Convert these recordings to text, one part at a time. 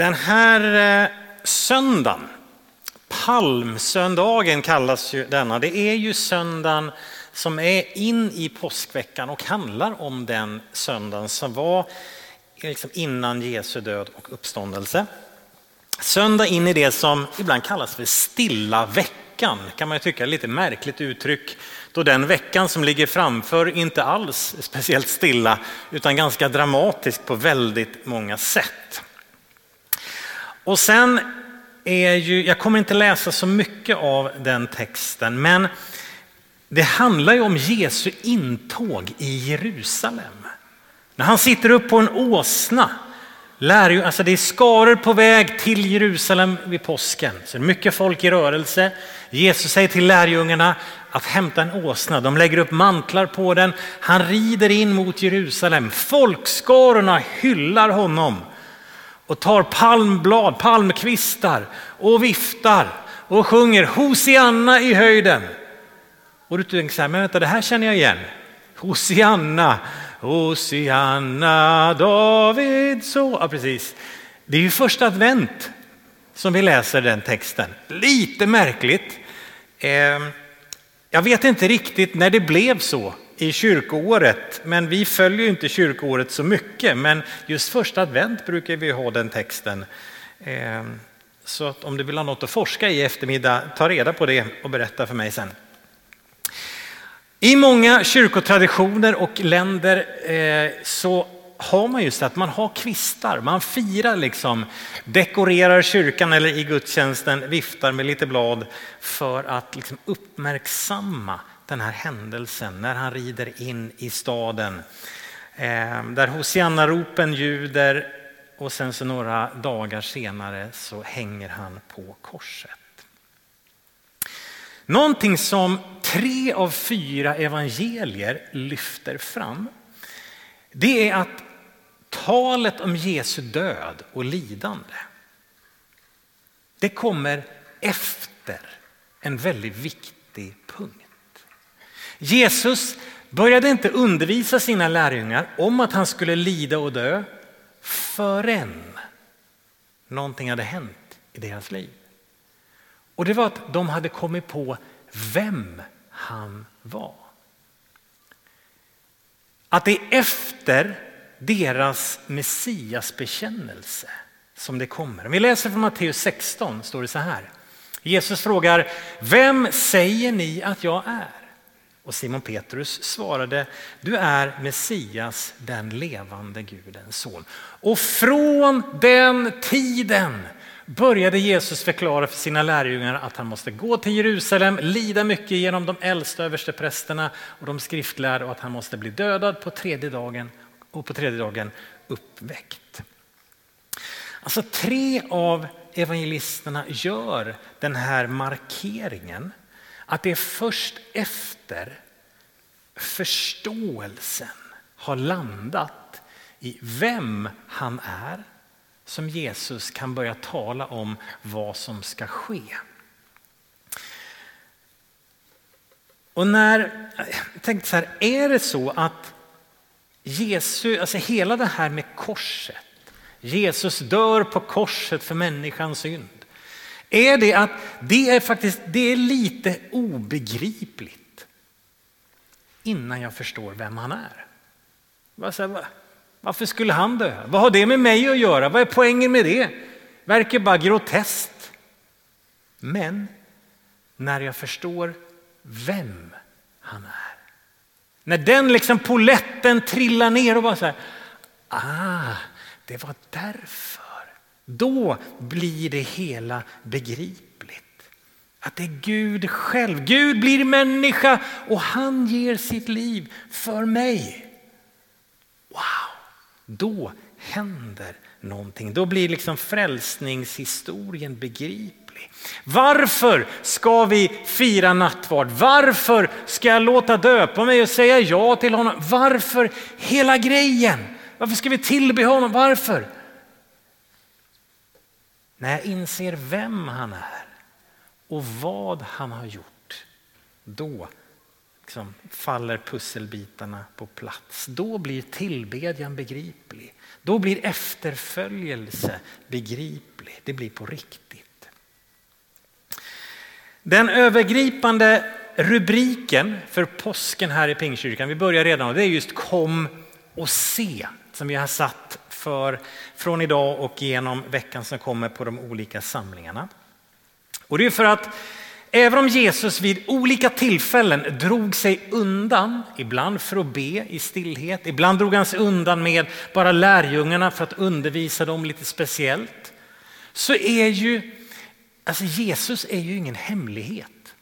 Den här eh, söndagen, palmsöndagen kallas ju denna. Det är ju söndagen som är in i påskveckan och handlar om den söndagen som var liksom innan Jesu död och uppståndelse. Söndag in i det som ibland kallas för stilla veckan, kan man ju tycka är lite märkligt uttryck då den veckan som ligger framför inte alls är speciellt stilla utan ganska dramatisk på väldigt många sätt. Och sen är ju, jag kommer inte läsa så mycket av den texten, men det handlar ju om Jesu intåg i Jerusalem. När han sitter upp på en åsna, lär ju, alltså det är skaror på väg till Jerusalem vid påsken. Så det är mycket folk i rörelse. Jesus säger till lärjungarna att hämta en åsna. De lägger upp mantlar på den. Han rider in mot Jerusalem. Folkskarorna hyllar honom och tar palmblad, palmkvistar och viftar och sjunger Hosianna i höjden. Och du tänker så här, men vänta det här känner jag igen. Hosianna, Hosianna, David så. Ja, precis. Det är ju första advent som vi läser den texten. Lite märkligt. Ehm, jag vet inte riktigt när det blev så i kyrkoåret, men vi följer inte kyrkoåret så mycket. Men just första advent brukar vi ha den texten. Ehm, så att om du vill ha något att forska i eftermiddag, ta reda på det och berätta för mig sen. I många kyrkotraditioner och länder eh, så har man just att man har kvistar, man firar liksom, dekorerar kyrkan eller i gudstjänsten, viftar med lite blad för att liksom uppmärksamma den här händelsen när han rider in i staden. Eh, där Hosianna-ropen ljuder och sen så några dagar senare så hänger han på korset. Någonting som tre av fyra evangelier lyfter fram det är att talet om Jesu död och lidande det kommer efter en väldigt viktig punkt. Jesus började inte undervisa sina lärjungar om att han skulle lida och dö förrän någonting hade hänt i deras liv. Och det var att de hade kommit på vem han var. Att det är efter deras messiasbekännelse som det kommer. Om vi läser från Matteus 16 står det så här. Jesus frågar, vem säger ni att jag är? Och Simon Petrus svarade, du är Messias, den levande Gudens son. Och från den tiden började Jesus förklara för sina lärjungar att han måste gå till Jerusalem, lida mycket genom de äldsta översteprästerna och de skriftlärda och att han måste bli dödad på tredje dagen och på tredje dagen uppväckt. Alltså tre av evangelisterna gör den här markeringen att det är först efter förståelsen har landat i vem han är som Jesus kan börja tala om vad som ska ske. Och när, jag tänkte så här, är det så att Jesus, alltså hela det här med korset, Jesus dör på korset för människans synd. Är det att det är faktiskt det är lite obegripligt innan jag förstår vem han är. Varför skulle han dö? Vad har det med mig att göra? Vad är poängen med det? Verkar bara groteskt. Men när jag förstår vem han är. När den liksom poletten trillar ner och bara så här, ah, det var därför. Då blir det hela begripligt. Att det är Gud själv. Gud blir människa och han ger sitt liv för mig. Wow, då händer någonting. Då blir liksom frälsningshistorien begriplig. Varför ska vi fira nattvard? Varför ska jag låta döpa mig och säga ja till honom? Varför hela grejen? Varför ska vi tillbe honom? Varför? När jag inser vem han är och vad han har gjort, då liksom faller pusselbitarna på plats. Då blir tillbedjan begriplig. Då blir efterföljelse begriplig. Det blir på riktigt. Den övergripande rubriken för påsken här i Pingstkyrkan, vi börjar redan, det är just kom och se som vi har satt för från idag och genom veckan som kommer på de olika samlingarna. Och det är för att även om Jesus vid olika tillfällen drog sig undan, ibland för att be i stillhet, ibland drog han sig undan med bara lärjungarna för att undervisa dem lite speciellt, så är ju alltså Jesus är ju ingen hemlighet.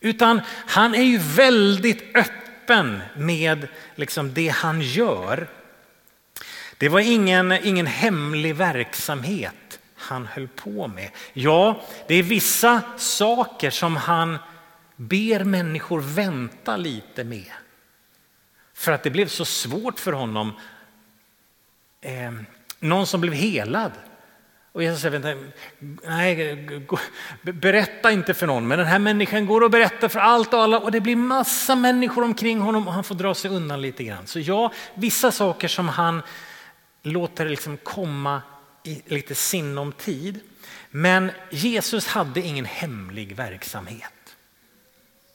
Utan han är ju väldigt öppen med liksom det han gör. Det var ingen, ingen hemlig verksamhet han höll på med. Ja, det är vissa saker som han ber människor vänta lite med. För att det blev så svårt för honom. Eh, någon som blev helad och Jesus säger, nej, berätta inte för någon. Men den här människan går och berättar för allt och alla och det blir massa människor omkring honom och han får dra sig undan lite grann. Så ja, vissa saker som han låter liksom komma i lite sinom tid. Men Jesus hade ingen hemlig verksamhet.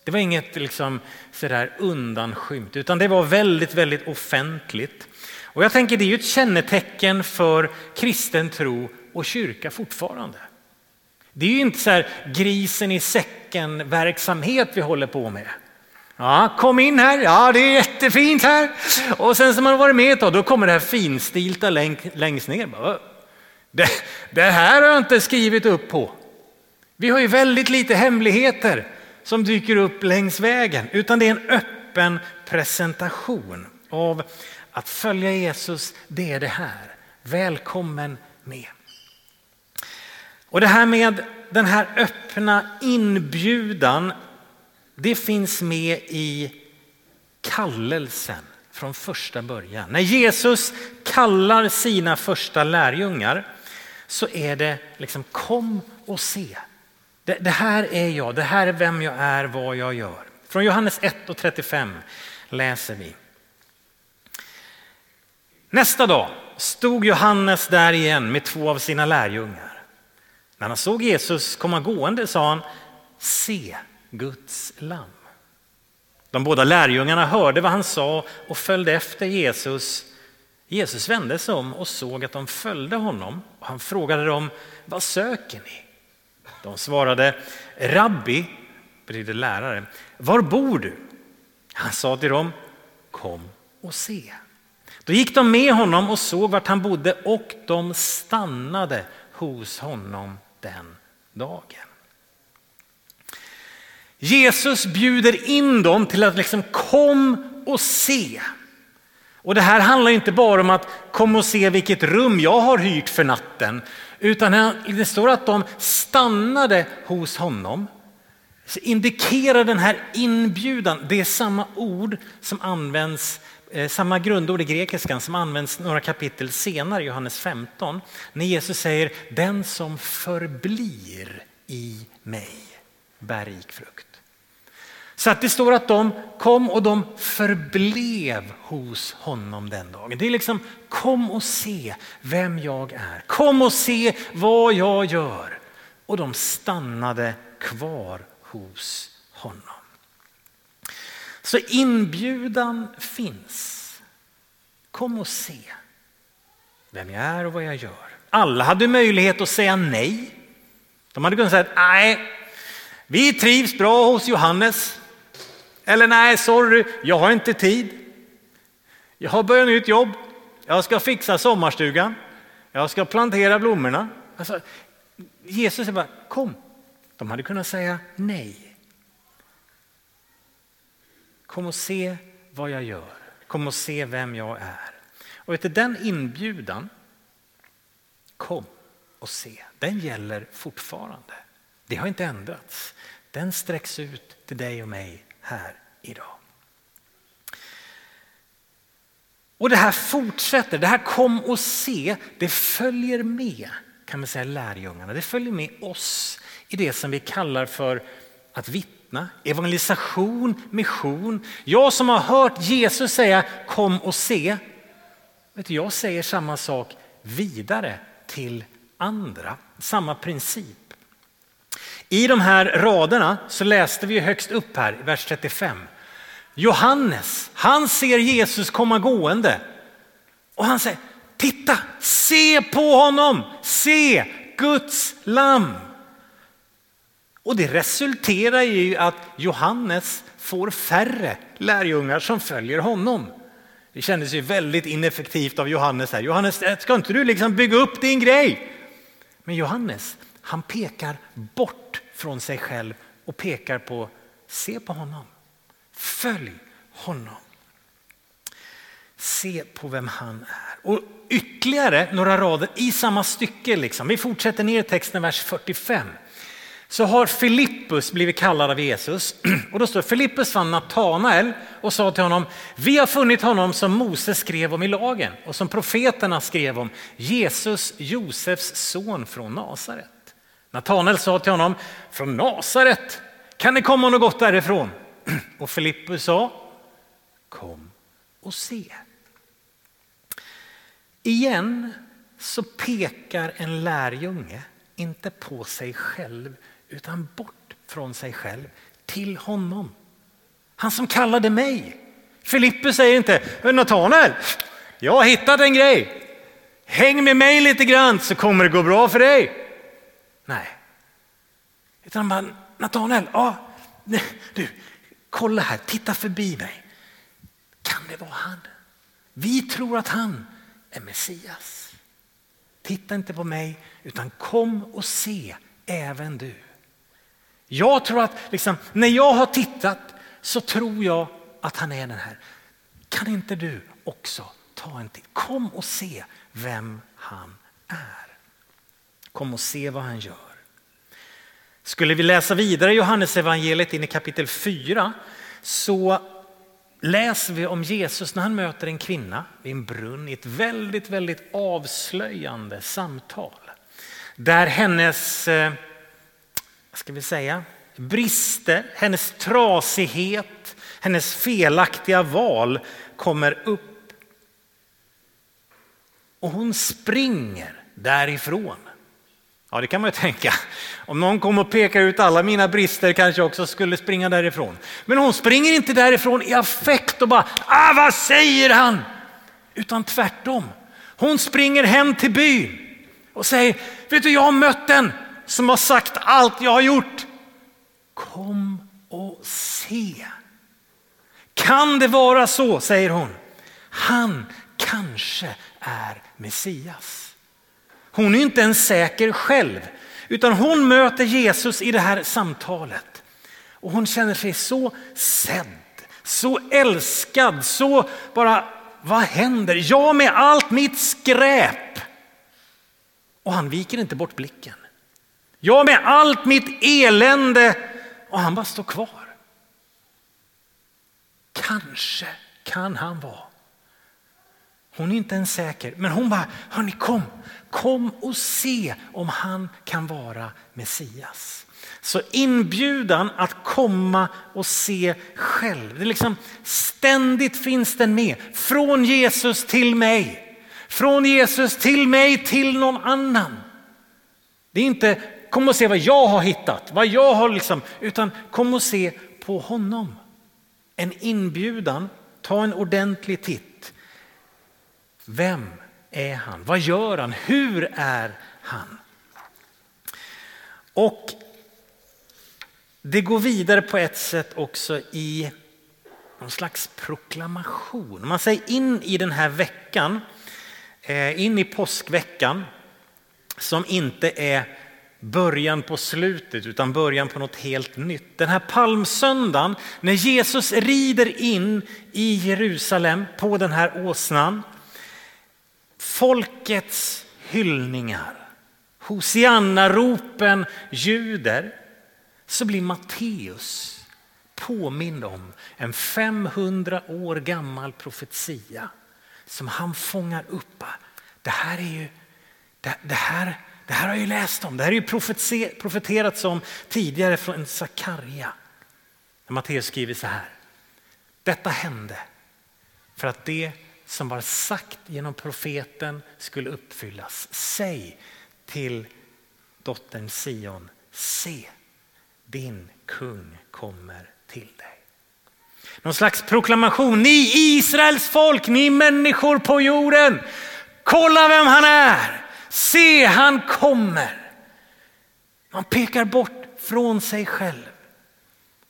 Det var inget liksom sådär undanskymt utan det var väldigt, väldigt offentligt. Och jag tänker det är ju ett kännetecken för kristen tro och kyrka fortfarande. Det är ju inte så här grisen i säcken verksamhet vi håller på med. Ja, kom in här, ja det är jättefint här. Och sen som man har varit med ett tag, då kommer det här finstilta längst ner. Det, det här har jag inte skrivit upp på. Vi har ju väldigt lite hemligheter som dyker upp längs vägen, utan det är en öppen presentation av att följa Jesus, det är det här. Välkommen med. Och det här med den här öppna inbjudan, det finns med i kallelsen från första början. När Jesus kallar sina första lärjungar så är det liksom kom och se. Det, det, här är jag, det här är vem jag är, vad jag gör. Från Johannes 1 och 35 läser vi. Nästa dag stod Johannes där igen med två av sina lärjungar. När han såg Jesus komma gående sa han, se Guds lamm. De båda lärjungarna hörde vad han sa och följde efter Jesus. Jesus vände sig om och såg att de följde honom. Och han frågade dem, vad söker ni? De svarade, rabbi, betyder lärare, var bor du? Han sa till dem, kom och se. Då gick de med honom och såg vart han bodde och de stannade hos honom den dagen. Jesus bjuder in dem till att liksom kom och se. Och det här handlar inte bara om att komma och se vilket rum jag har hyrt för natten, utan det står att de stannade hos honom. Så indikerar den här inbjudan, det är samma ord som används eh, samma grundord i grekiskan som används några kapitel senare, Johannes 15, när Jesus säger den som förblir i mig bär rik frukt. Så att det står att de kom och de förblev hos honom den dagen. Det är liksom kom och se vem jag är. Kom och se vad jag gör. Och de stannade kvar hos honom. Så inbjudan finns. Kom och se vem jag är och vad jag gör. Alla hade möjlighet att säga nej. De hade kunnat säga nej, vi trivs bra hos Johannes. Eller nej, sorry, jag har inte tid. Jag har börjat nytt jobb. Jag ska fixa sommarstugan. Jag ska plantera blommorna. Alltså, Jesus säger bara kom. De hade kunnat säga nej. Kom och se vad jag gör. Kom och se vem jag är. Och efter den inbjudan, kom och se, den gäller fortfarande. Det har inte ändrats. Den sträcks ut till dig och mig här idag. Och det här fortsätter, det här kom och se, det följer med kan man säga lärjungarna. Det följer med oss i det som vi kallar för att vittna vittna, evangelisation, mission. Jag som har hört Jesus säga kom och se. Vet du, jag säger samma sak vidare till andra. Samma princip. I de här raderna så läste vi högst upp här i vers 35. Johannes, han ser Jesus komma gående och han säger titta, se på honom, se Guds lamm. Och det resulterar i att Johannes får färre lärjungar som följer honom. Det kändes ju väldigt ineffektivt av Johannes här. Johannes, ska inte du liksom bygga upp din grej? Men Johannes, han pekar bort från sig själv och pekar på, se på honom. Följ honom. Se på vem han är. Och ytterligare några rader i samma stycke, liksom. vi fortsätter ner i texten vers 45 så har Filippus blivit kallad av Jesus. Och då står Filippus fann Natanael och sa till honom, vi har funnit honom som Mose skrev om i lagen och som profeterna skrev om, Jesus, Josefs son från Nasaret. Natanael sa till honom, från Nasaret, kan det komma något gott därifrån? Och Filippus sa, kom och se. Igen så pekar en lärjunge inte på sig själv utan bort från sig själv till honom. Han som kallade mig. Filippus säger inte, Natanael, jag har hittat en grej. Häng med mig lite grann så kommer det gå bra för dig. Nej. Utan han bara, Natanael, ja, du, kolla här, titta förbi mig. Kan det vara han? Vi tror att han är Messias. Titta inte på mig, utan kom och se även du. Jag tror att liksom, när jag har tittat så tror jag att han är den här. Kan inte du också ta en titt? Kom och se vem han är. Kom och se vad han gör. Skulle vi läsa vidare Johannes evangeliet in i kapitel 4 så läser vi om Jesus när han möter en kvinna vid en brunn i ett väldigt, väldigt avslöjande samtal. Där hennes eh, ska vi säga, brister, hennes trasighet, hennes felaktiga val kommer upp. Och hon springer därifrån. Ja, det kan man ju tänka. Om någon kom och pekade ut alla mina brister kanske jag också skulle springa därifrån. Men hon springer inte därifrån i affekt och bara, ah vad säger han? Utan tvärtom. Hon springer hem till byn och säger, vet du jag har mött en som har sagt allt jag har gjort. Kom och se. Kan det vara så, säger hon. Han kanske är Messias. Hon är inte ens säker själv, utan hon möter Jesus i det här samtalet. Och hon känner sig så sedd, så älskad, så bara, vad händer? Jag med allt mitt skräp. Och han viker inte bort blicken. Jag med allt mitt elände och han bara står kvar. Kanske kan han vara. Hon är inte ens säker, men hon bara, hörni kom, kom och se om han kan vara Messias. Så inbjudan att komma och se själv, det liksom ständigt finns den med. Från Jesus till mig, från Jesus till mig till någon annan. Det är inte kom och se vad jag har hittat, vad jag har liksom, utan kom och se på honom. En inbjudan, ta en ordentlig titt. Vem är han? Vad gör han? Hur är han? Och det går vidare på ett sätt också i någon slags proklamation. Man säger in i den här veckan, eh, in i påskveckan som inte är början på slutet utan början på något helt nytt. Den här palmsöndagen när Jesus rider in i Jerusalem på den här åsnan. Folkets hyllningar, Hosianna-ropen ljuder. Så blir Matteus påmind om en 500 år gammal profetia som han fångar upp. Det här är ju, det, det här det här har jag ju läst om, det här är ju profeterats om tidigare från Sakarja. Matteus skriver så här. Detta hände för att det som var sagt genom profeten skulle uppfyllas. Säg till dottern Sion, se din kung kommer till dig. Någon slags proklamation, ni Israels folk, ni människor på jorden, kolla vem han är, se han kommer. Man pekar bort från sig själv.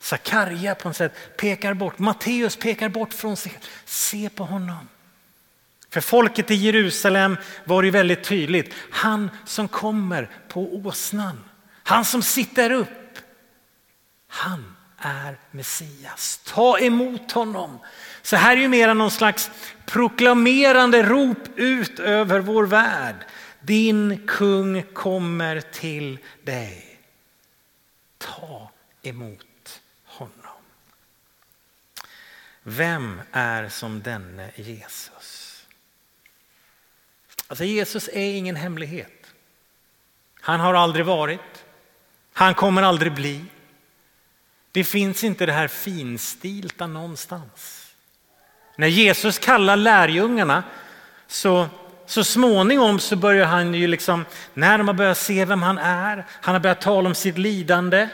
Sakarja på något sätt pekar bort, Matteus pekar bort från sig själv. Se på honom. För folket i Jerusalem var det väldigt tydligt. Han som kommer på åsnan, han som sitter upp. Han är Messias. Ta emot honom. Så här är ju mera någon slags proklamerande rop ut över vår värld. Din kung kommer till dig. Ta emot honom. Vem är som denne Jesus? Alltså Jesus är ingen hemlighet. Han har aldrig varit. Han kommer aldrig bli. Det finns inte det här finstilta någonstans. När Jesus kallar lärjungarna så så småningom så börjar han ju liksom, när de har börjat se vem han är, han har börjat tala om sitt lidande.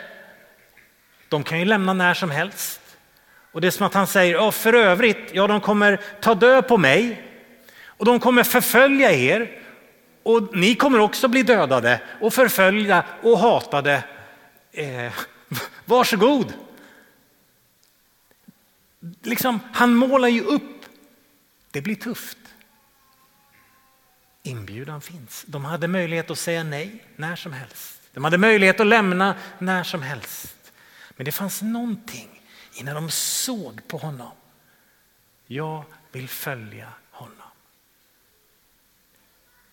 De kan ju lämna när som helst. Och det är som att han säger, ja för övrigt, ja de kommer ta död på mig och de kommer förfölja er och ni kommer också bli dödade och förföljda och hatade. Eh, varsågod. Liksom, han målar ju upp, det blir tufft. Inbjudan finns. De hade möjlighet att säga nej när som helst. De hade möjlighet att lämna när som helst. Men det fanns någonting innan de såg på honom. Jag vill följa honom.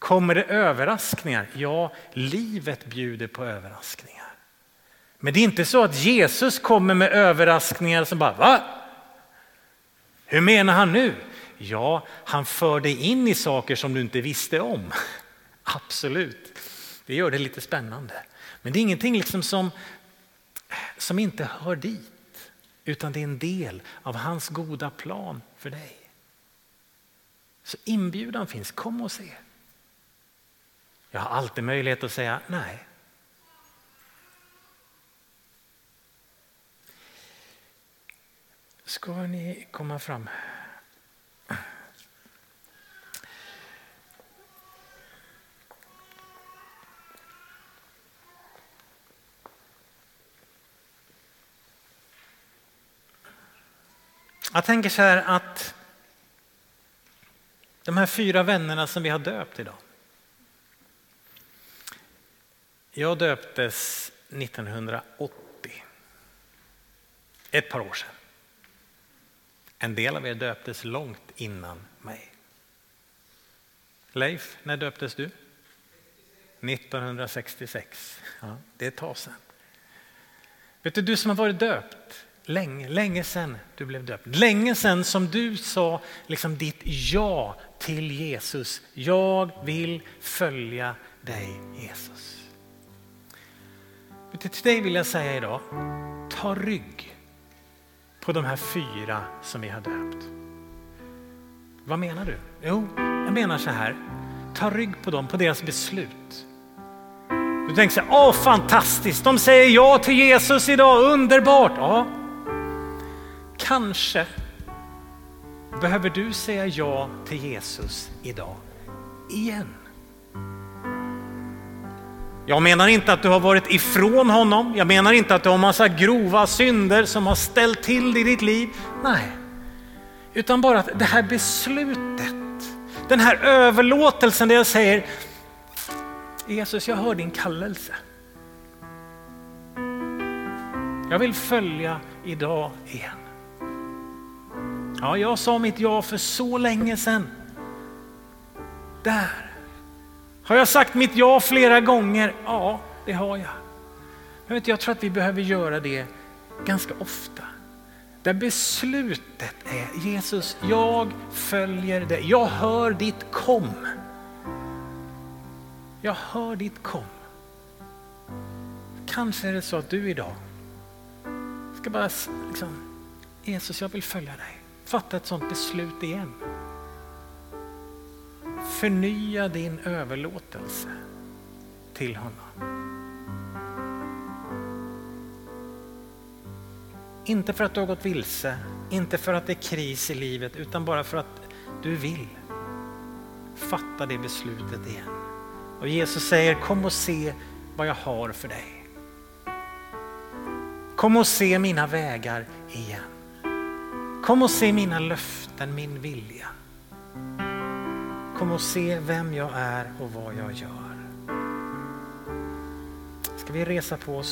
Kommer det överraskningar? Ja, livet bjuder på överraskningar. Men det är inte så att Jesus kommer med överraskningar som bara va? Hur menar han nu? Ja, han för dig in i saker som du inte visste om. Absolut, det gör det lite spännande. Men det är ingenting liksom som, som inte hör dit, utan det är en del av hans goda plan för dig. Så inbjudan finns, kom och se. Jag har alltid möjlighet att säga nej. Ska ni komma fram? Jag tänker så här att de här fyra vännerna som vi har döpt idag. Jag döptes 1980. Ett par år sedan. En del av er döptes långt innan mig. Leif, när döptes du? 1966. Ja, det är ett tag sedan. Vet du, du som har varit döpt, Länge, länge sedan du blev döpt. Länge sedan som du sa liksom ditt ja till Jesus. Jag vill följa dig Jesus. Till dig vill jag säga idag, ta rygg på de här fyra som vi har döpt. Vad menar du? Jo, jag menar så här, ta rygg på dem, på deras beslut. Du tänker så här, åh fantastiskt, de säger ja till Jesus idag, underbart. Ja, Kanske behöver du säga ja till Jesus idag, igen. Jag menar inte att du har varit ifrån honom. Jag menar inte att du har massa grova synder som har ställt till det i ditt liv. Nej, utan bara att det här beslutet, den här överlåtelsen där jag säger Jesus, jag hör din kallelse. Jag vill följa idag igen. Ja, jag sa mitt ja för så länge sedan. Där. Har jag sagt mitt ja flera gånger? Ja, det har jag. Jag, vet, jag tror att vi behöver göra det ganska ofta. Där beslutet är Jesus, jag följer dig. Jag hör ditt kom. Jag hör ditt kom. Kanske är det så att du idag ska bara liksom, Jesus jag vill följa dig. Fatta ett sånt beslut igen. Förnya din överlåtelse till honom. Inte för att du har gått vilse, inte för att det är kris i livet, utan bara för att du vill. Fatta det beslutet igen. Och Jesus säger kom och se vad jag har för dig. Kom och se mina vägar igen. Kom och se mina löften, min vilja. Kom och se vem jag är och vad jag gör. Ska vi resa på oss